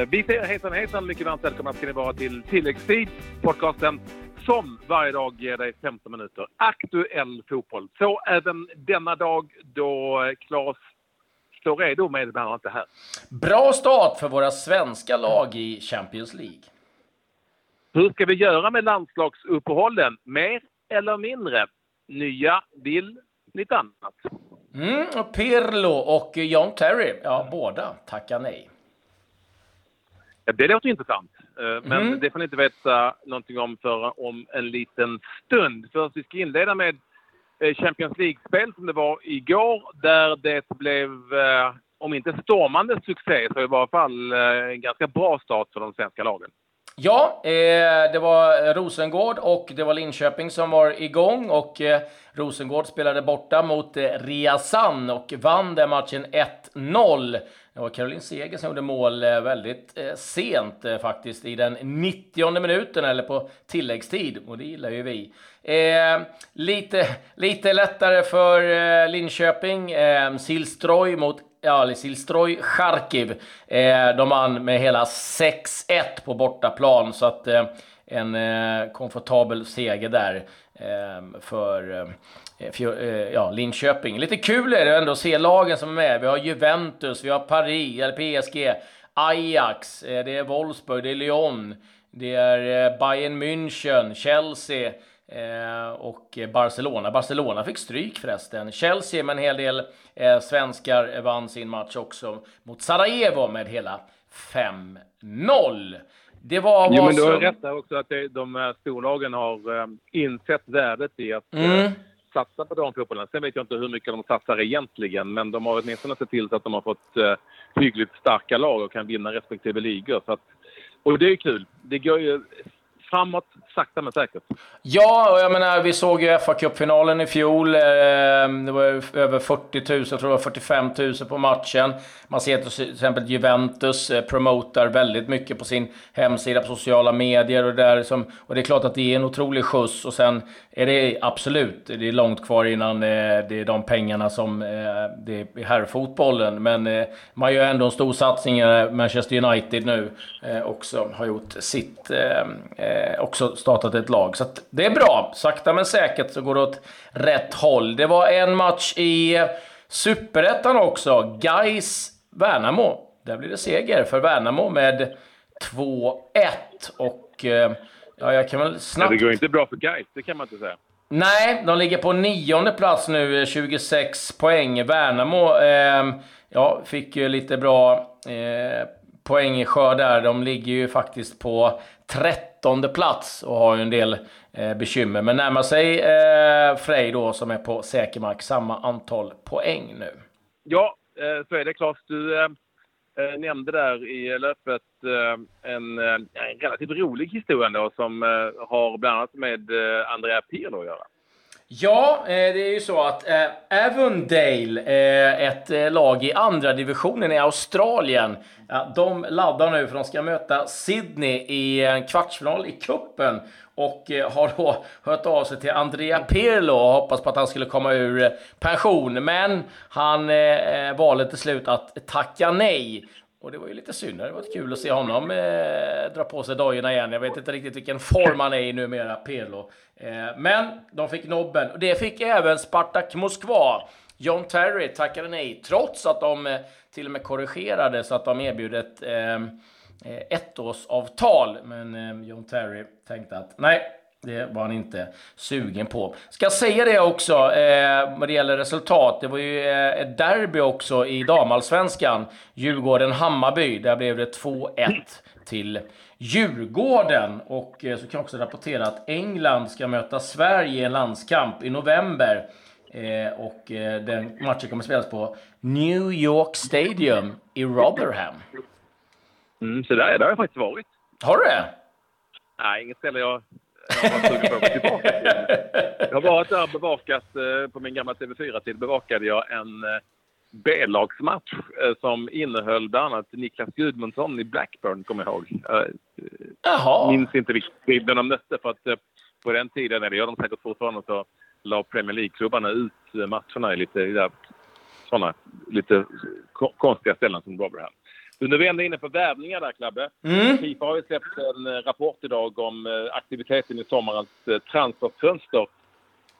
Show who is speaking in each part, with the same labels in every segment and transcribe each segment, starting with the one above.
Speaker 1: Eh, vi säger hejsan hejsan, mycket varmt välkomna ska ni vara till Tilläggstid, podcasten som varje dag ger dig 15 minuter aktuell fotboll. Så även denna dag då Claes står redo med bland annat det här.
Speaker 2: Bra start för våra svenska lag i Champions League.
Speaker 1: Hur ska vi göra med landslagsuppehållen? Mer eller mindre? Nya vill lite annat.
Speaker 2: Mm, och Pirlo och John Terry, ja båda tackar nej.
Speaker 1: Ja, det låter intressant. Eh, men mm. det får ni inte veta någonting om för om en liten stund. Först vi ska inleda med eh, Champions League-spel som det var igår där det blev, eh, om inte stormande succé, så i varje fall en ganska bra start för de svenska lagen.
Speaker 2: Ja, eh, det var Rosengård och det var Linköping som var igång och eh, Rosengård spelade borta mot eh, Riazan och vann den matchen 1-0. Det var Caroline Seger som gjorde mål eh, väldigt eh, sent eh, faktiskt i den 90 minuten eller på tilläggstid och det gillar ju vi. Eh, lite, lite lättare för eh, Linköping. Eh, Silstroj mot ja, Silstroj Charkiv. Eh, de vann med hela 6-1 på bortaplan så att eh, en eh, komfortabel seger där Ehm, för eh, eh, för, eh, ja, Linköping. Lite kul är det ändå att se lagen som är med. Vi har Juventus, vi har Paris, eller PSG, Ajax, det är Wolfsburg, det är Lyon, det är Bayern München, Chelsea och Barcelona. Barcelona fick stryk förresten. Chelsea med en hel del svenskar vann sin match också mot Sarajevo med hela 5-0. Det var
Speaker 1: vad jo, men du har rätt där också att det, de storlagen har insett värdet i att mm satsa på damfotbollen. Sen vet jag inte hur mycket de satsar egentligen, men de har åtminstone sett till så att de har fått eh, hyggligt starka lag och kan vinna respektive ligor. Så att, och det är kul. Det går ju framåt sakta men säkert.
Speaker 2: Ja, och jag menar, vi såg ju fa Cup-finalen i fjol. Eh, det var över 40 000, jag tror det var 45 000 på matchen. Man ser till exempel Juventus eh, promotar väldigt mycket på sin hemsida, på sociala medier och där. Som, och det är klart att det är en otrolig skjuts. Och sen är det absolut, det är långt kvar innan eh, det är de pengarna som eh, det är herrfotbollen. Men eh, man gör ändå en stor satsning. Manchester United nu eh, också har gjort sitt eh, också startat ett lag. Så det är bra. Sakta men säkert så går det åt rätt håll. Det var en match i Superettan också. Gais värnamo Där blir det seger för Värnamo med 2-1. Och eh, ja, jag kan väl snabbt...
Speaker 1: Ja, det går inte bra för Gais, det kan man inte säga.
Speaker 2: Nej, de ligger på nionde plats nu, 26 poäng. Värnamo eh, ja, fick ju lite bra eh, poängskörd där. De ligger ju faktiskt på 13 plats och har ju en del eh, bekymmer. Men närmar sig eh, Frej då som är på säker mark samma antal poäng nu.
Speaker 1: Ja, eh, så är det Claes. Du eh, eh, nämnde där i löpet eh, en, eh, en, relativt rolig historia då, som eh, har bland annat med eh, Andrea Pirlo att göra.
Speaker 2: Ja, eh, det är ju så att eh, Avondale, eh, ett lag i andra divisionen i Australien, de laddar nu för de ska möta Sydney i en kvartsfinal i kuppen och har då hört av sig till Andrea Pirlo och hoppas på att han skulle komma ur pension. Men han valde till slut att tacka nej. Och det var ju lite synd. Det var kul att se honom eh, dra på sig dojorna igen. Jag vet inte riktigt vilken form han är i numera, Pelo. Eh, men de fick nobben. Och det fick även Spartak Moskva. John Terry tackade nej, trots att de eh, till och med korrigerade så att de erbjöd ett eh, eh ettårsavtal. Men eh, John Terry tänkte att nej, det var han inte sugen på. Ska säga det också eh, vad det gäller resultat. Det var ju eh, ett derby också i damallsvenskan. Djurgården-Hammarby. Där blev det 2-1 till Djurgården. Och eh, så kan jag också rapportera att England ska möta Sverige i en landskamp i november. Eh, och eh, den matchen kommer spelas på New York Stadium i Rotherham.
Speaker 1: Mm, så där, där har jag faktiskt varit.
Speaker 2: Har du det?
Speaker 1: Nej, inget ställe jag, jag var sugen på att tillbaka till. Jag har varit där och bevakat, eh, på min gamla TV4-tid bevakade jag en eh, B-lagsmatch eh, som innehöll bland annat Niklas Gudmundsson i Blackburn, kommer jag ihåg. Jag minns inte vilken de mötte för att på den tiden, eller gör de säkert fortfarande, så la Premier League-klubbarna ut matcherna i lite, där, såna, lite konstiga ställen som Rotherham. Nu är vi ändå inne på värvningar där, Klabbe.
Speaker 2: Mm.
Speaker 1: Fifa har ju släppt en eh, rapport idag om eh, aktiviteten i sommarens eh, transferfönster.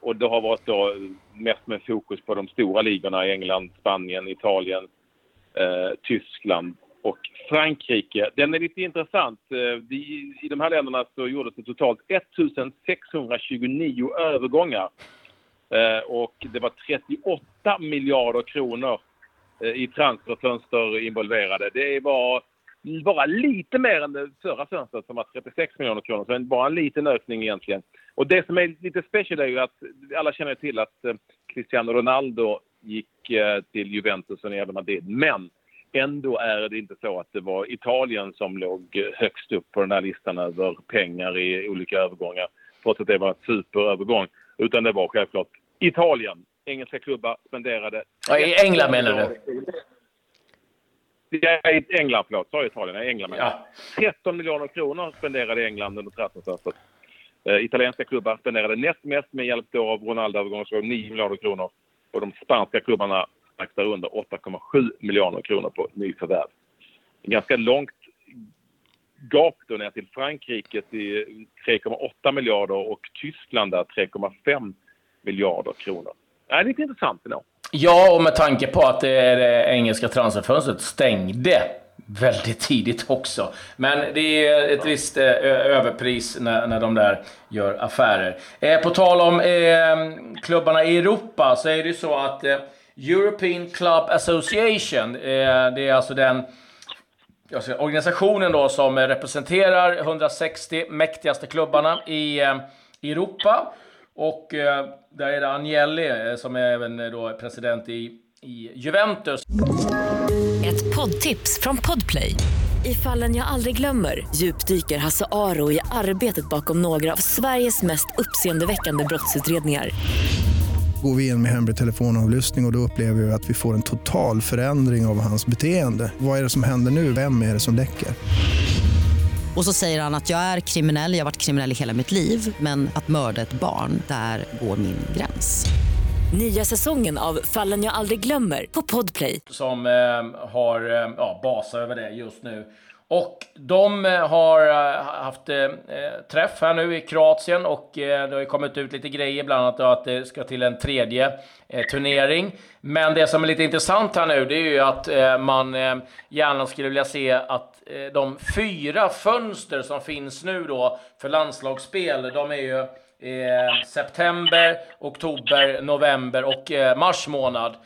Speaker 1: Och det har varit då mest med fokus på de stora ligorna i England, Spanien, Italien, eh, Tyskland och Frankrike. Den är lite intressant. I, de här länderna så gjordes det totalt 1629 övergångar. Eh, och det var 38 miljarder kronor Eh, i transferfönster involverade. Det var bara lite mer än det förra fönstret som var 36 miljoner kronor. Så bara en liten ökning egentligen. Och det som är lite special är ju att alla känner till att eh, Cristiano Ronaldo gick eh, till Juventus och Real Madrid. Men ändå är det inte så att det var Italien som låg högst upp på den här listan över pengar i olika övergångar. Trots att det var en superövergång. Utan det var självklart Italien. Engelska klubbar spenderade...
Speaker 2: Ja, I England menar du?
Speaker 1: Ja, i England, förlåt. Sa Italien? I England menar
Speaker 2: Ja.
Speaker 1: 13 miljoner kronor spenderade England under transferfönstret. Eh, italienska klubbar spenderade näst mest med hjälp då av Ronaldo-övergången, så 9 miljarder kronor. Och de spanska klubbarna strax därunder 8,7 miljarder kronor på nyförvärv. Ganska långt gap då ner till Frankrike till 3,8 miljarder och Tyskland där 3,5 miljarder kronor. Det är lite intressant ändå.
Speaker 2: Ja, och med tanke på att det, det eh, engelska transferfönstret stängde väldigt tidigt också. Men det är ett visst eh, överpris när, när de där gör affärer. Eh, på tal om eh, klubbarna i Europa så är det ju så att eh, European Club Association, eh, det är alltså den jag säga, organisationen då som representerar 160 mäktigaste klubbarna i eh, Europa. Och eh, där är det Agnelli eh, som är även eh, då president i, i Juventus.
Speaker 3: Ett poddtips från Podplay. I fallen jag aldrig glömmer djupdyker Hasse Aro i arbetet bakom några av Sveriges mest uppseendeväckande brottsutredningar.
Speaker 4: Går vi in med hemlig telefonavlyssning och, och då upplever vi att vi får en total förändring av hans beteende. Vad är det som händer nu? Vem är det som läcker?
Speaker 5: Och så säger han att jag är kriminell, jag har varit kriminell i hela mitt liv men att mörda ett barn, där går min gräns.
Speaker 3: Nya säsongen av Fallen jag aldrig glömmer på Podplay.
Speaker 2: Som eh, har eh, ja, basar över det just nu. Och de eh, har eh, haft eh, träff här nu i Kroatien och det har ju kommit ut lite grejer, bland annat att det ska till en tredje turnering. Men det som är lite intressant här nu, det är ju att man gärna skulle vilja se att de fyra fönster som finns nu då för landslagsspel, de är ju september, oktober, november och mars månad.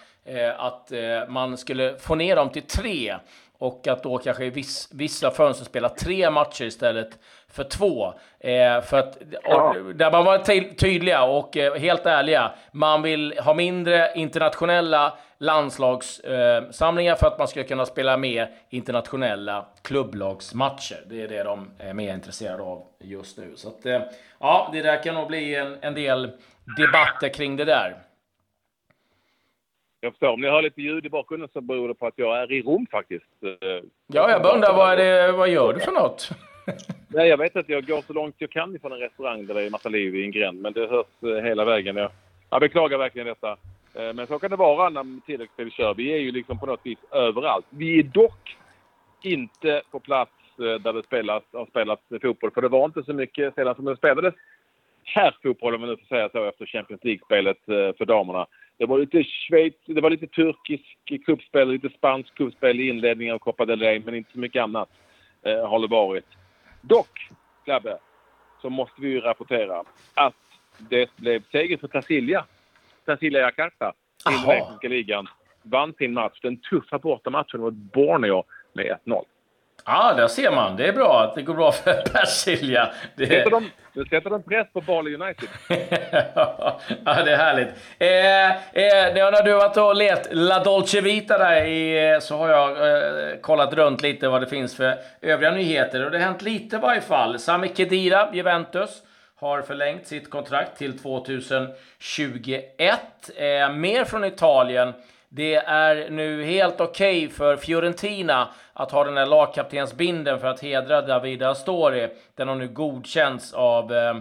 Speaker 2: Att man skulle få ner dem till tre och att då kanske viss, vissa fönster spela tre matcher istället för två. Eh, för att, och, där man var ty- tydliga och eh, helt ärliga. Man vill ha mindre internationella landslagssamlingar för att man ska kunna spela mer internationella klubblagsmatcher. Det är det de är mer intresserade av just nu. Så att, eh, ja, det där kan nog bli en, en del debatter kring det där.
Speaker 1: Jag förstår. Om ni hör lite ljud i bakgrunden så beror det på att jag är i Rom faktiskt. Eh,
Speaker 2: Ja, jag bara undrar vad, det, vad gör du för något?
Speaker 1: Nej, jag vet att jag går så långt jag kan ifrån en restaurang där det är massa liv i en gränd. Men det hörs eh, hela vägen. Jag, jag beklagar verkligen detta. Eh, Men så kan det vara när tilläggsspel kör. Vi är ju liksom på något vis överallt. Vi är dock inte på plats där det spelas, har spelats fotboll. För det var inte så mycket sedan som det spelades herrfotboll, om man nu får säga så, efter Champions League-spelet för damerna. Det var lite Schweiz, det var lite turkisk kuppspel, lite spansk kuppspel i inledningen av Copa del Rey, men inte så mycket annat eh, har det varit. Dock, Klabbe, så måste vi ju rapportera att det blev seger för Brasilia. Brasilia Jakarta i. Indonesiska ligan. Vann sin match, den tuffa bortamatchen mot Borneo med 1-0.
Speaker 2: Ja, där ser man. Det är bra att det går bra för Persilja. Det...
Speaker 1: Sätter de, nu sätter de press på Bali United.
Speaker 2: ja, det är härligt. Eh, eh, när du har varit och let La Dolce Vita där i, så har jag eh, kollat runt lite vad det finns för övriga nyheter. Och det har hänt lite i varje fall. Sami Khedira, Juventus, har förlängt sitt kontrakt till 2021. Eh, mer från Italien. Det är nu helt okej för Fiorentina att ha den här lagkaptensbinden för att hedra Davide Astori. Den har nu godkänts av, eh,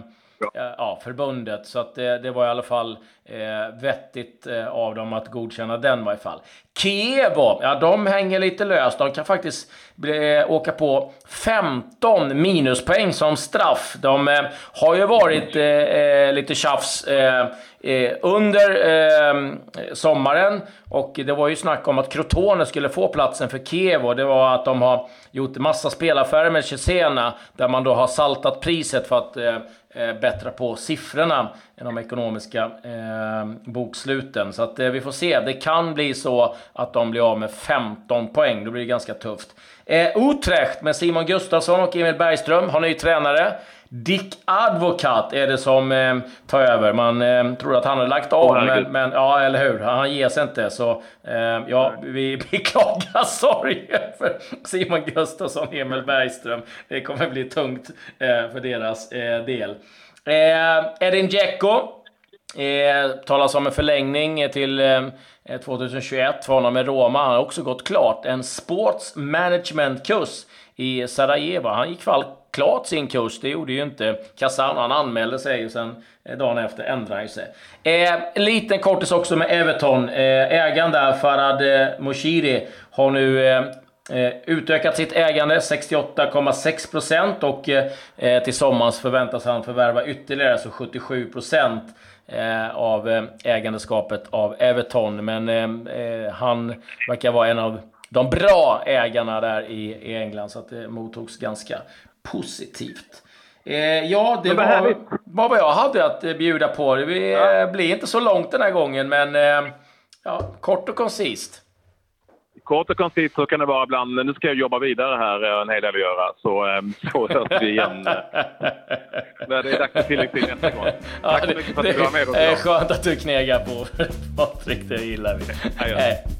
Speaker 2: ja, förbundet. Så att det, det var i alla fall eh, vettigt eh, av dem att godkänna den i varje fall. Kievo, ja de hänger lite löst. De kan faktiskt bli, åka på 15 minuspoäng som straff. De eh, har ju varit eh, eh lite tjafs eh, eh, under eh, sommaren och det var ju snack om att Crotone skulle få platsen för Kievo. Det var att de har gjort massa spelaffärer med Cesena där man då har saltat priset för att eh, bättra på siffrorna Än de ekonomiska eh, boksluten. Så att eh, vi får se. Det kan bli så att de blir av med 15 poäng. Det blir ganska tufft. Eh, Utrecht med Simon Gustafsson och Emil Bergström har ny tränare. Dick Advokat är det som eh, tar över. Man eh, tror att han har lagt av, oh, men, men, ja, eller hur? Han ger sig inte. Så eh, ja, vi beklagar sorg för Simon Gustafsson och Emil Bergström. Det kommer bli tungt eh, för deras eh, del. Eh, Edin Dzeko eh, talas om en förlängning till eh, eh, 2021 för honom med Roma. Han har också gått klart en sports management-kurs i Sarajevo. Han gick fall klart sin kurs. Det gjorde ju inte Kazan. Han anmälde sig och sen eh, dagen efter ändrade han sig. Eh, en liten kortis också med Everton. Eh, ägaren där, Farad eh, Moshiri, har nu eh, utökat sitt ägande 68,6 %. och till sommaren förväntas han förvärva ytterligare, så 77 % av ägandeskapet av Everton. Men han verkar vara en av de bra ägarna där i, England, så att det mottogs ganska positivt. Eh, ja, det var, var vad jag hade att eh, bjuda på. Det. Eh, blir inte så långt den här gången, men eh, ja, kort och koncist.
Speaker 1: Kort och koncist så kan det vara ibland. Nu ska jag jobba vidare här, har en hel del att göra. Så, ehm, så hörs vi igen när det är dags för tilläggstid nästa gång. Tack så mycket för att du var med. Det
Speaker 2: är skönt att du knegar på Patrik, det gillar vi. Ja,